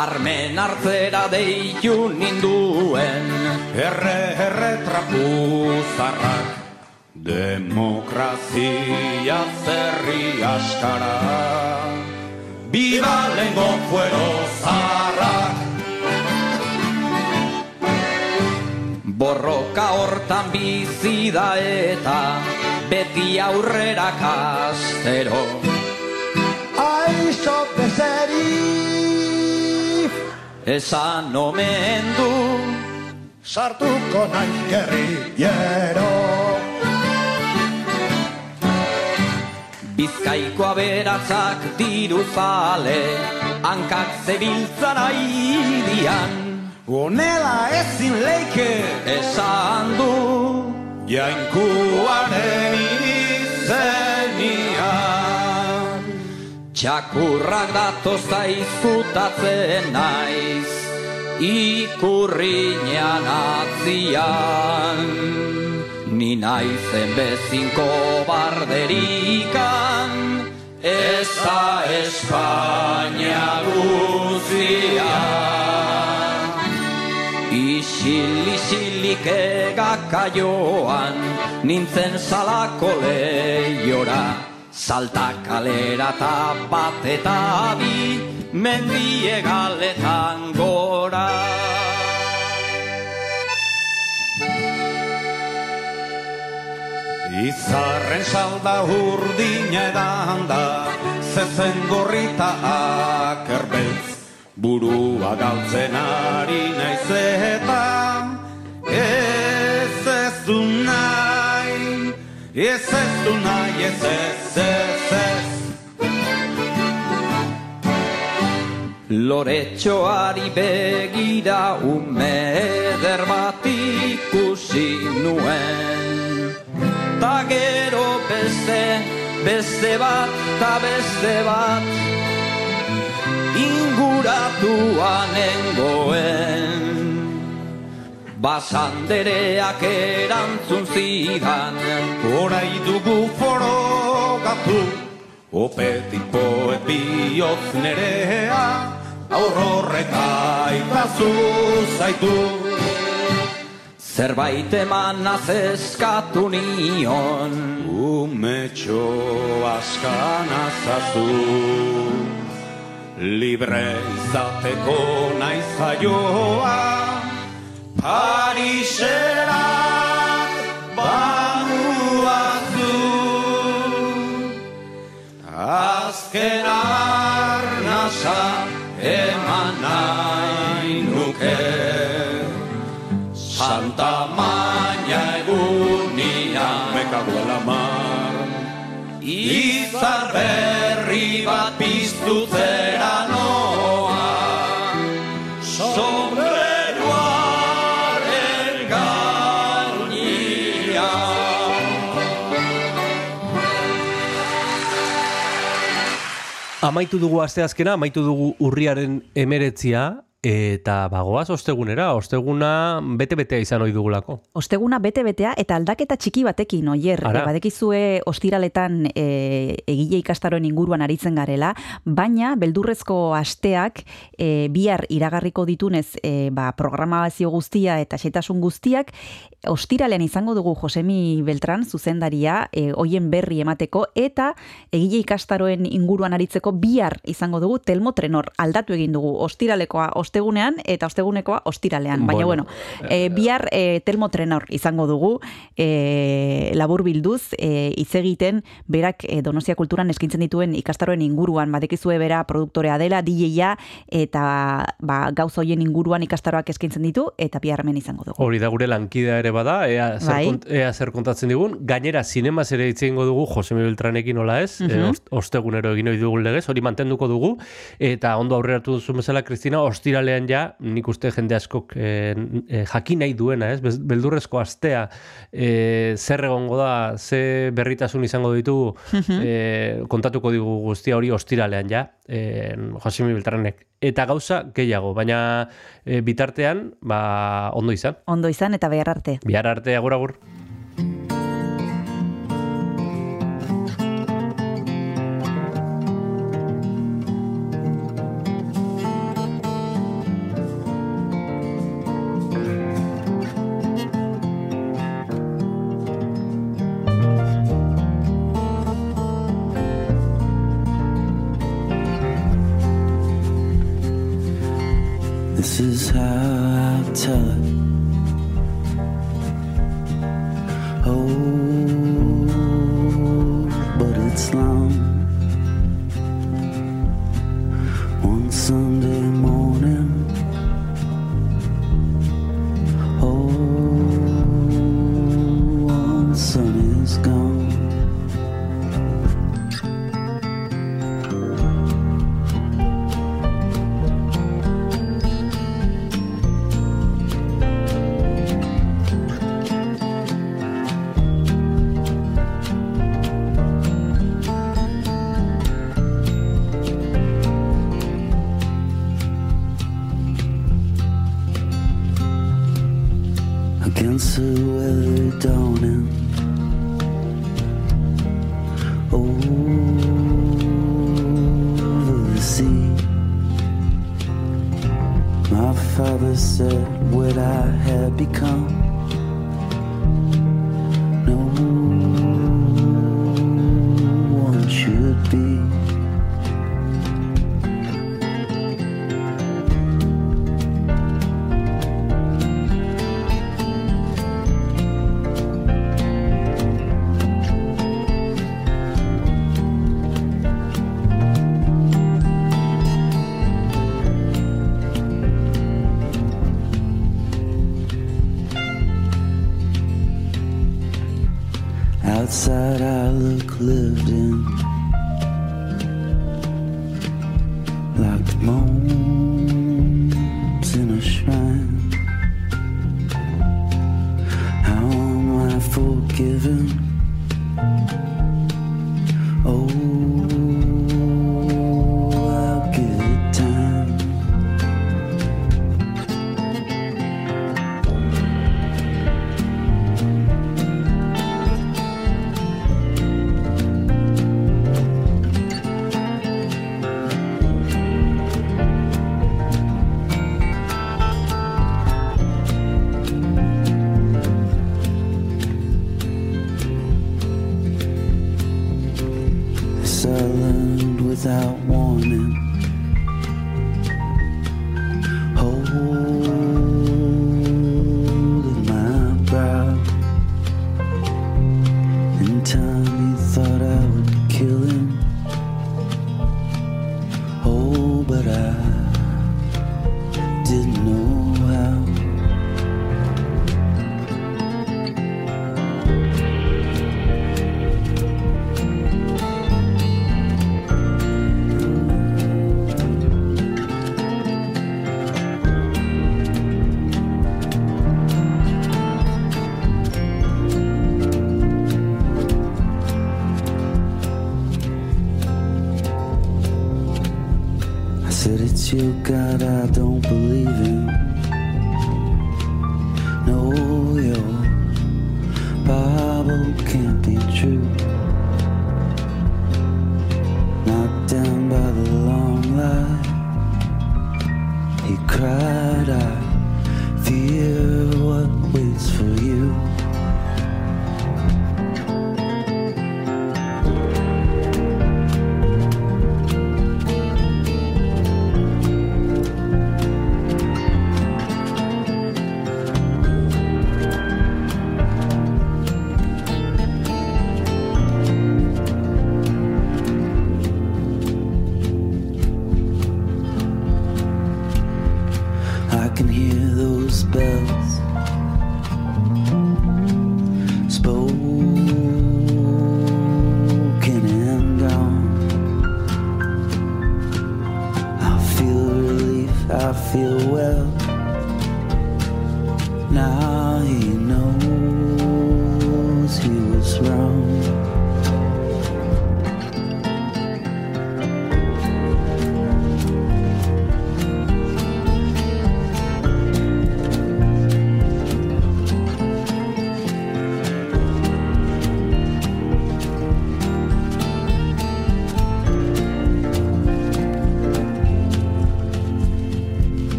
Armen hartzera deitu ninduen. Erre, erre trapuzarrak, demokrazia zerri askara. Biba lengo fuero zarrak, Borroka hortan bizi da eta beti aurrera kastero. Aixo bezerif, Esan omen du sartuko naiz gerrillero. Bizkaiko aberatzak diru zale Hankak zebiltzan aidian Honela ezin leike, Esan du jainkuaren izenian. Txakurrak datoz zaizkutatzen naiz Ikurriñan atzian. Ni naizen bezinko barderikan Ez da Espainia guzian Isil-isilik egaka joan, nintzen salako lehiora, Salta kalera eta bat eta bi Mendie galetan gora Izarren salda urdina edan da, zezen gorrita akerbeltz. Burua galtzen ari naiz eta ez ez du nahi, ez ez ez ez. Loretxoari begira ume eder bat ikusi nuen. Ta gero beste, beste bat, ta beste bat. Inguratuan nengoen Basandereak erantzun zidan. Horai dugu forogatu, opetik poet bihotz nerea, aurrorrek aitazu zaitu. Zerbait emanaz eskatu nion. Umetxo askan azazu, libre izateko naiz jaioa, Parisera banuazu. Azken arnasa eman nahi nuke. Santa Maña egunian Mekago la mar. Izar berri bat piztu Amaitu dugu asteazkena, amaitu dugu urriaren emeretzia, eta bagoaz ostegunera, osteguna bete-betea izan ohi dugulako. Osteguna bete-betea eta aldaketa txiki batekin, oier, Ara. e, badekizue ostiraletan e, egile ikastaroen inguruan aritzen garela, baina beldurrezko asteak e, bihar iragarriko ditunez e, ba, programazio guztia eta xetasun guztiak, ostiralean izango dugu Josemi Beltran, zuzendaria, e, hoien berri emateko, eta egile ikastaroen inguruan aritzeko bihar izango dugu Telmo Trenor, aldatu egin dugu ostiralekoa ostegunean eta ostegunekoa ostiralean. Baina Bueno, bueno, e, bihar e, Telmo Trenor izango dugu, e, labur bilduz, e, hitz egiten berak e, Donostia Kulturan eskintzen dituen ikastaroen inguruan, badekizue bera produktorea dela, DJ-a, eta ba, gauz hoien inguruan ikastaroak eskintzen ditu, eta bihar hemen izango dugu. Hori da gure lankidea ere bada, ea zer, Bai. kont, ea zer kontatzen digun. Gainera, zinemaz ere hitz egingo dugu, Josemi Beltranekin nola ez, Mhm. e, ost- ostegunero egin ohi dugun legez, hori mantenduko dugu, eta ondo aurreratu duzu bezala, Kristina, ostiralean ja, nik uste jende askok e, e, jakin nahi duena, ez, beldurrezko astea, e, zer egongo da, ze berritasun izango ditugu, e, kontatuko digu guztia hori ostiralean ja, e, Josemi Beltranek. Eta gauza gehiago, baina e, bitartean, ba, ondo izan. Ondo izan eta behar arte. Bihar arte agur agur. Against the weather dawning. Over the sea, my father said what I had become.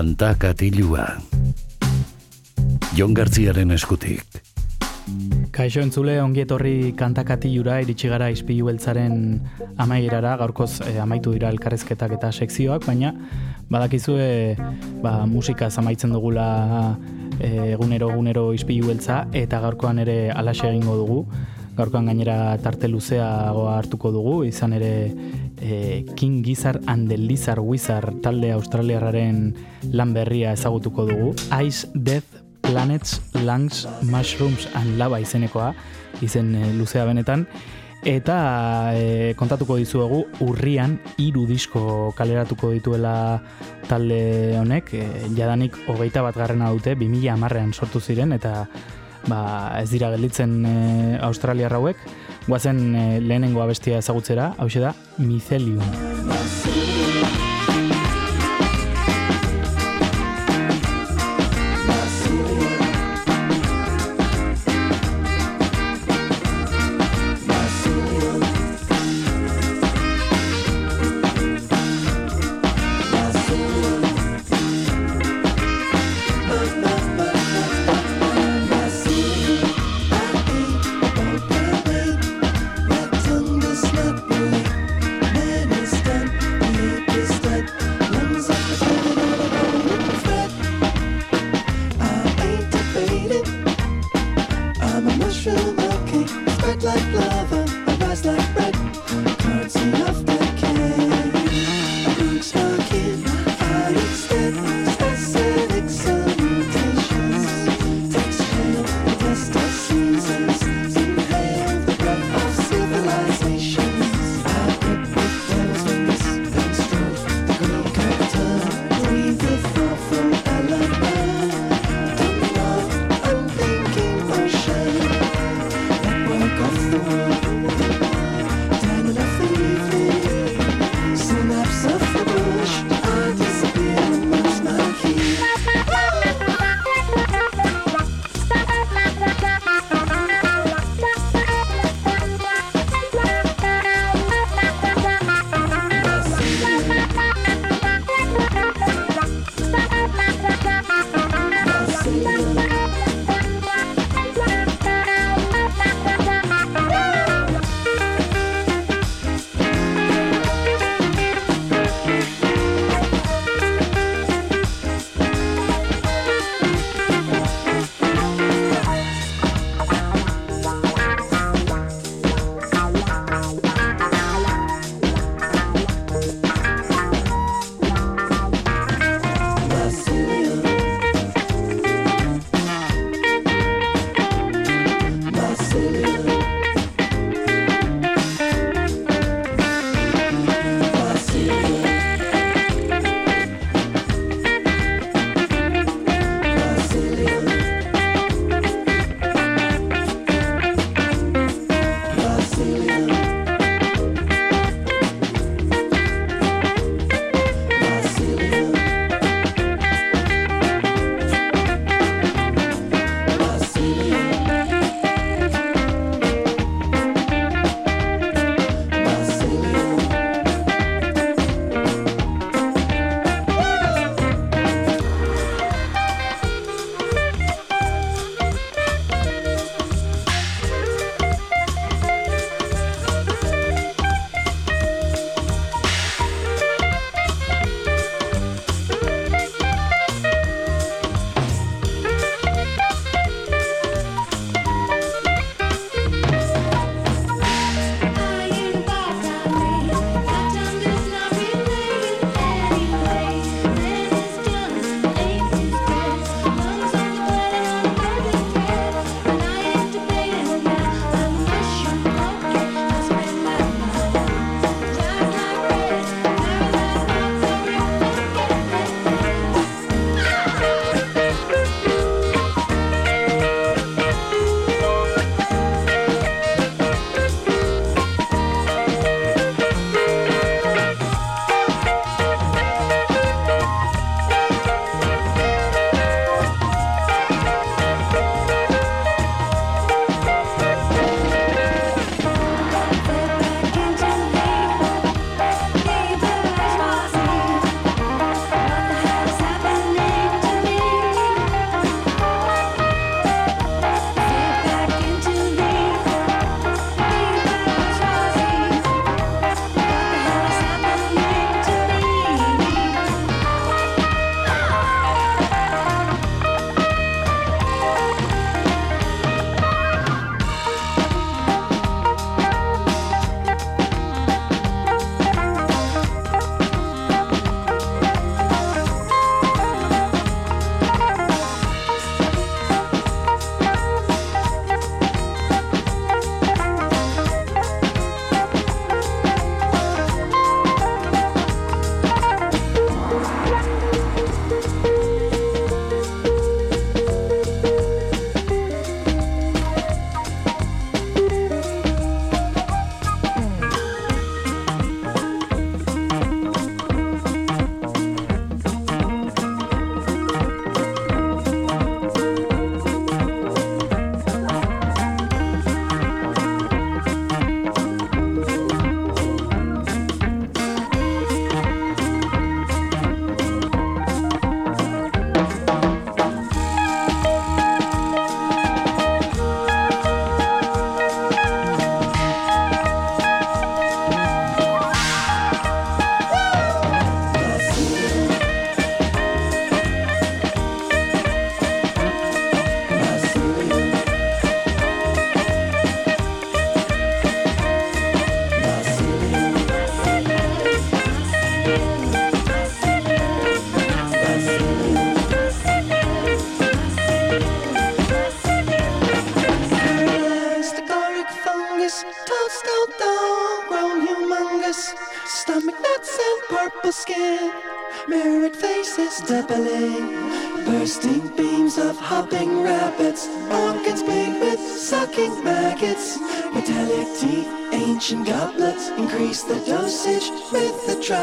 Kanta katilua. Jon Gartziaren eskutik. Kaixo entzule ongietorri kantakatilura iritsi gara izpilu beltzaren amaierara, gaurkoz eh, amaitu dira elkarrezketak eta sekzioak, baina badakizue ba, musika amaitzen dugula eh, egunero egunero izpilu beltza eta gaurkoan ere alaxe egingo dugu. Gaurkoan gainera tarte luzeagoa hartuko dugu, izan ere King Gizzard and the Lizard Wizard talde australiarraren lan berria ezagutuko dugu. Ice Death Planets, Lungs, Mushrooms and Lava izenekoa, izen e, luzea benetan, eta e, kontatuko dizuegu urrian hiru disko kaleratuko dituela talde honek, e, jadanik hogeita bat garrena dute, 2000 amarrean sortu ziren, eta ba, ez dira gelditzen e, Australiar hauek, guazen e, lehenengo abestia ezagutzera, hau da, Mycelium.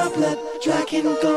blood, dragon gold.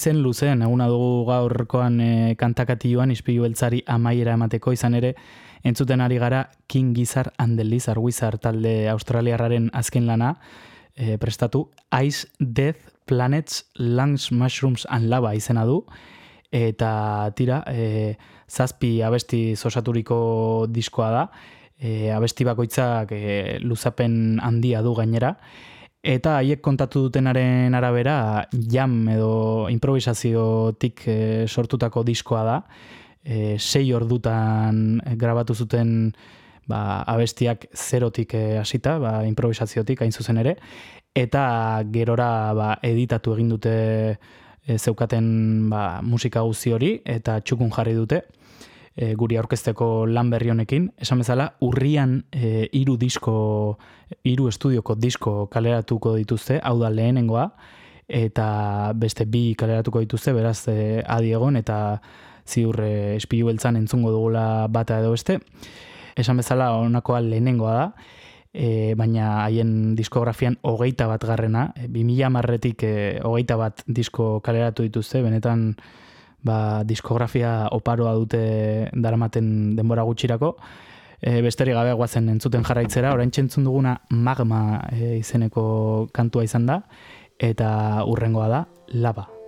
Izen luzen, eguna dugu gaurkoan e, kantakatioan ispilu beltzari amaiera emateko izan ere, entzuten ari gara King Gizzard and the Lizard Wizard talde australiarraren azken lana, e, prestatu Ice Death Planets Lungs Mushrooms and Lava izena du, eta tira, e, zazpi abesti zosaturiko diskoa da, e, abesti bakoitzak e, luzapen handia du gainera, Eta haiek kontatu dutenaren arabera jam edo improvisaziotik e, sortutako diskoa da. E, sei ordutan grabatu zuten ba, abestiak zerotik e, hasita, ba, improvisaziotik hain zuzen ere. Eta gerora ba, editatu egin dute e, zeukaten ba, musika guzti hori eta txukun jarri dute e, guri aurkezteko lan berri honekin. Esan bezala, urrian e, disko, iru estudioko disko kaleratuko dituzte, hau da lehenengoa, eta beste bi kaleratuko dituzte, beraz e, adi egon, eta ziur e, espilu beltzan entzungo dugula bata edo beste. Esan bezala, honakoa lehenengoa da, e, baina haien diskografian hogeita bat garrena, e, 2000 marretik e, hogeita bat disko kaleratu dituzte, benetan ba, diskografia oparoa dute daramaten denbora gutxirako. E, besterik gabe guazen entzuten jarraitzera, orain txentzun duguna magma e, izeneko kantua izan da, eta urrengoa da, laba.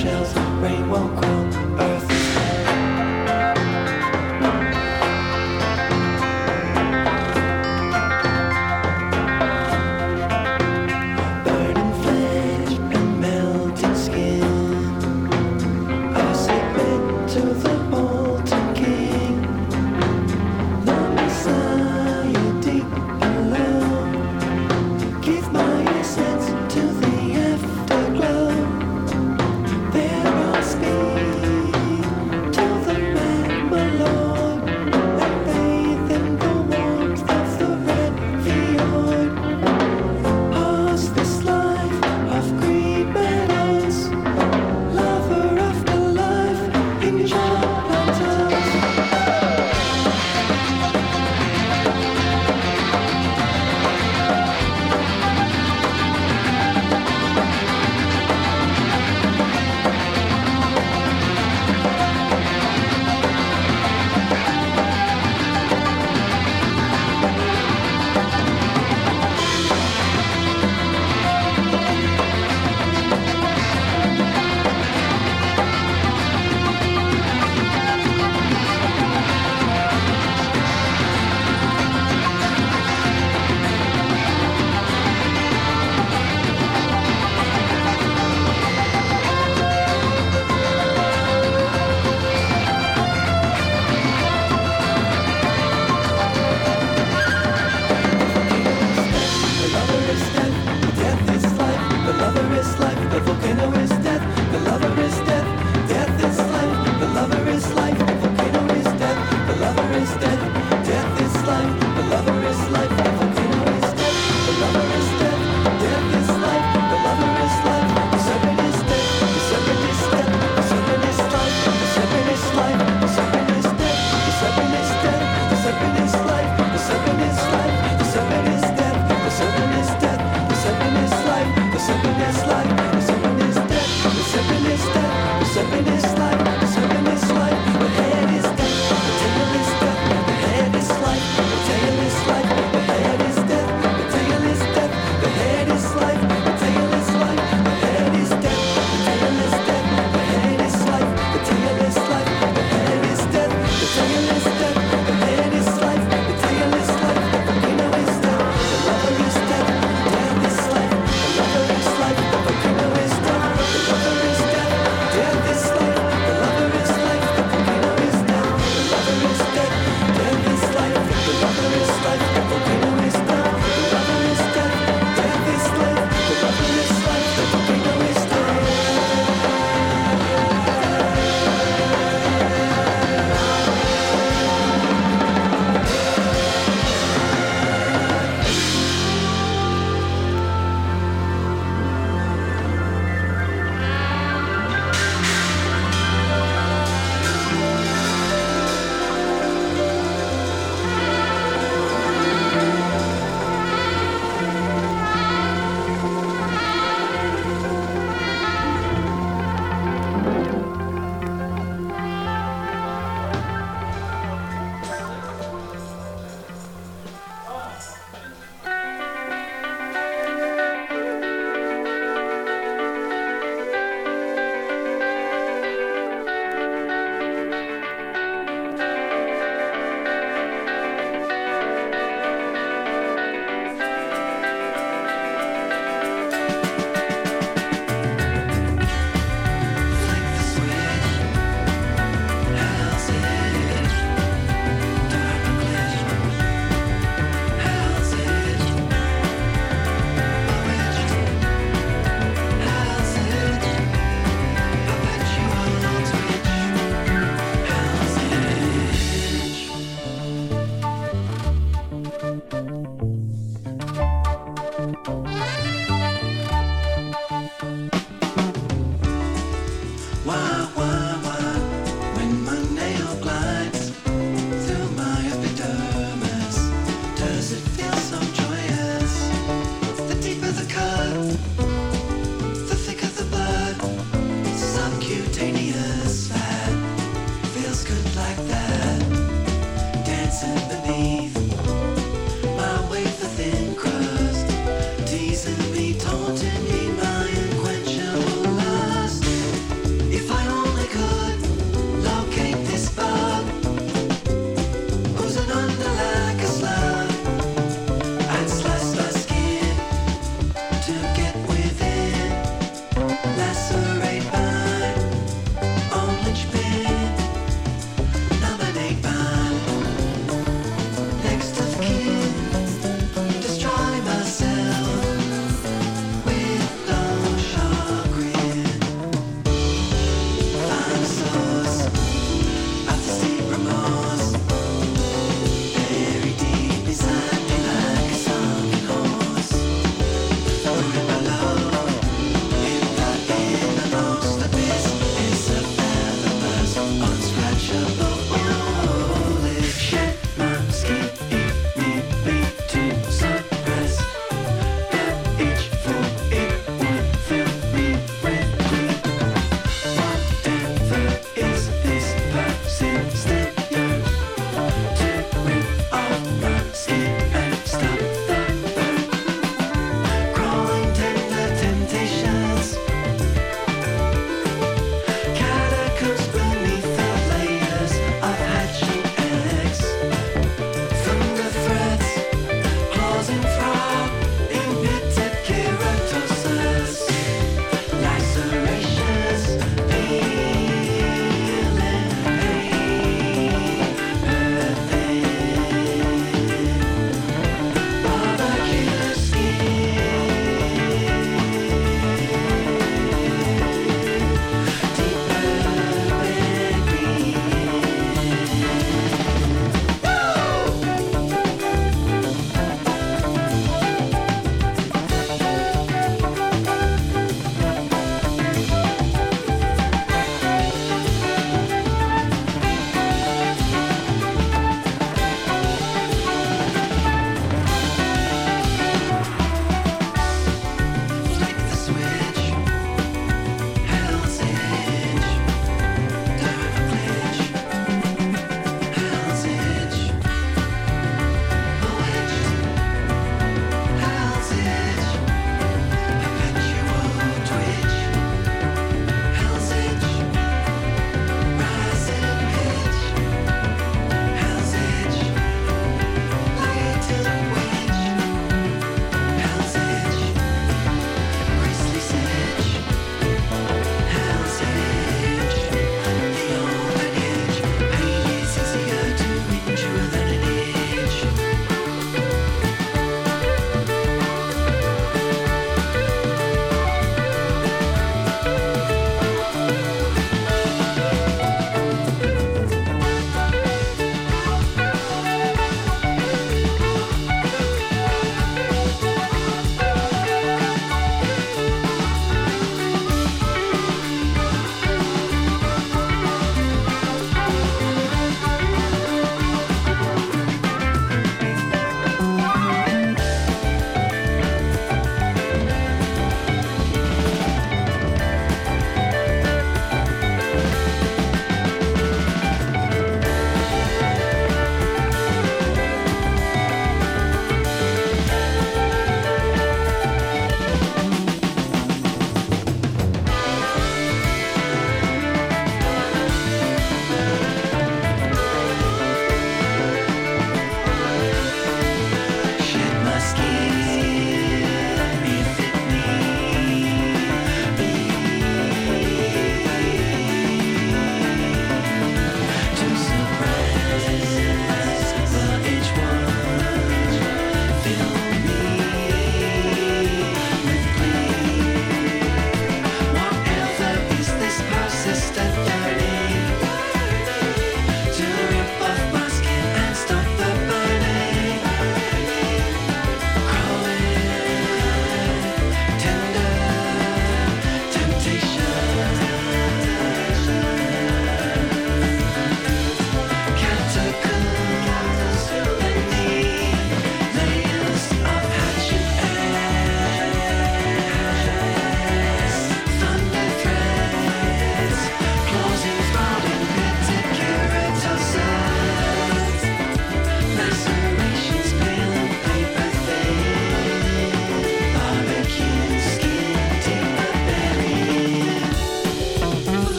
shells.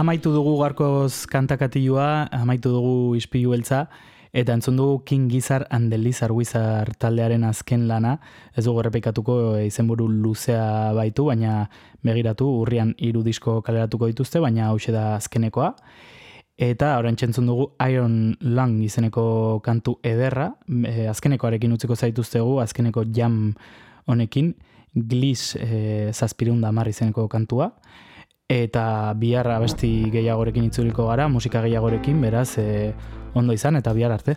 Amaitu dugu garkoz kantakatilua, amaitu dugu ispilu beltza, eta entzun dugu King Gizzard and the Lizard Wizard taldearen azken lana, ez dugu errepikatuko izenburu luzea baitu, baina begiratu urrian hiru disko kaleratuko dituzte, baina hause da azkenekoa. Eta orain txentzun dugu Iron Lung izeneko kantu ederra, e, azkenekoarekin utziko zaituztegu, azkeneko jam honekin, Gliss e, zazpirun da izeneko kantua, eta bihar abesti gehiagorekin itzuliko gara, musika gehiagorekin, beraz, e, ondo izan eta bihar arte.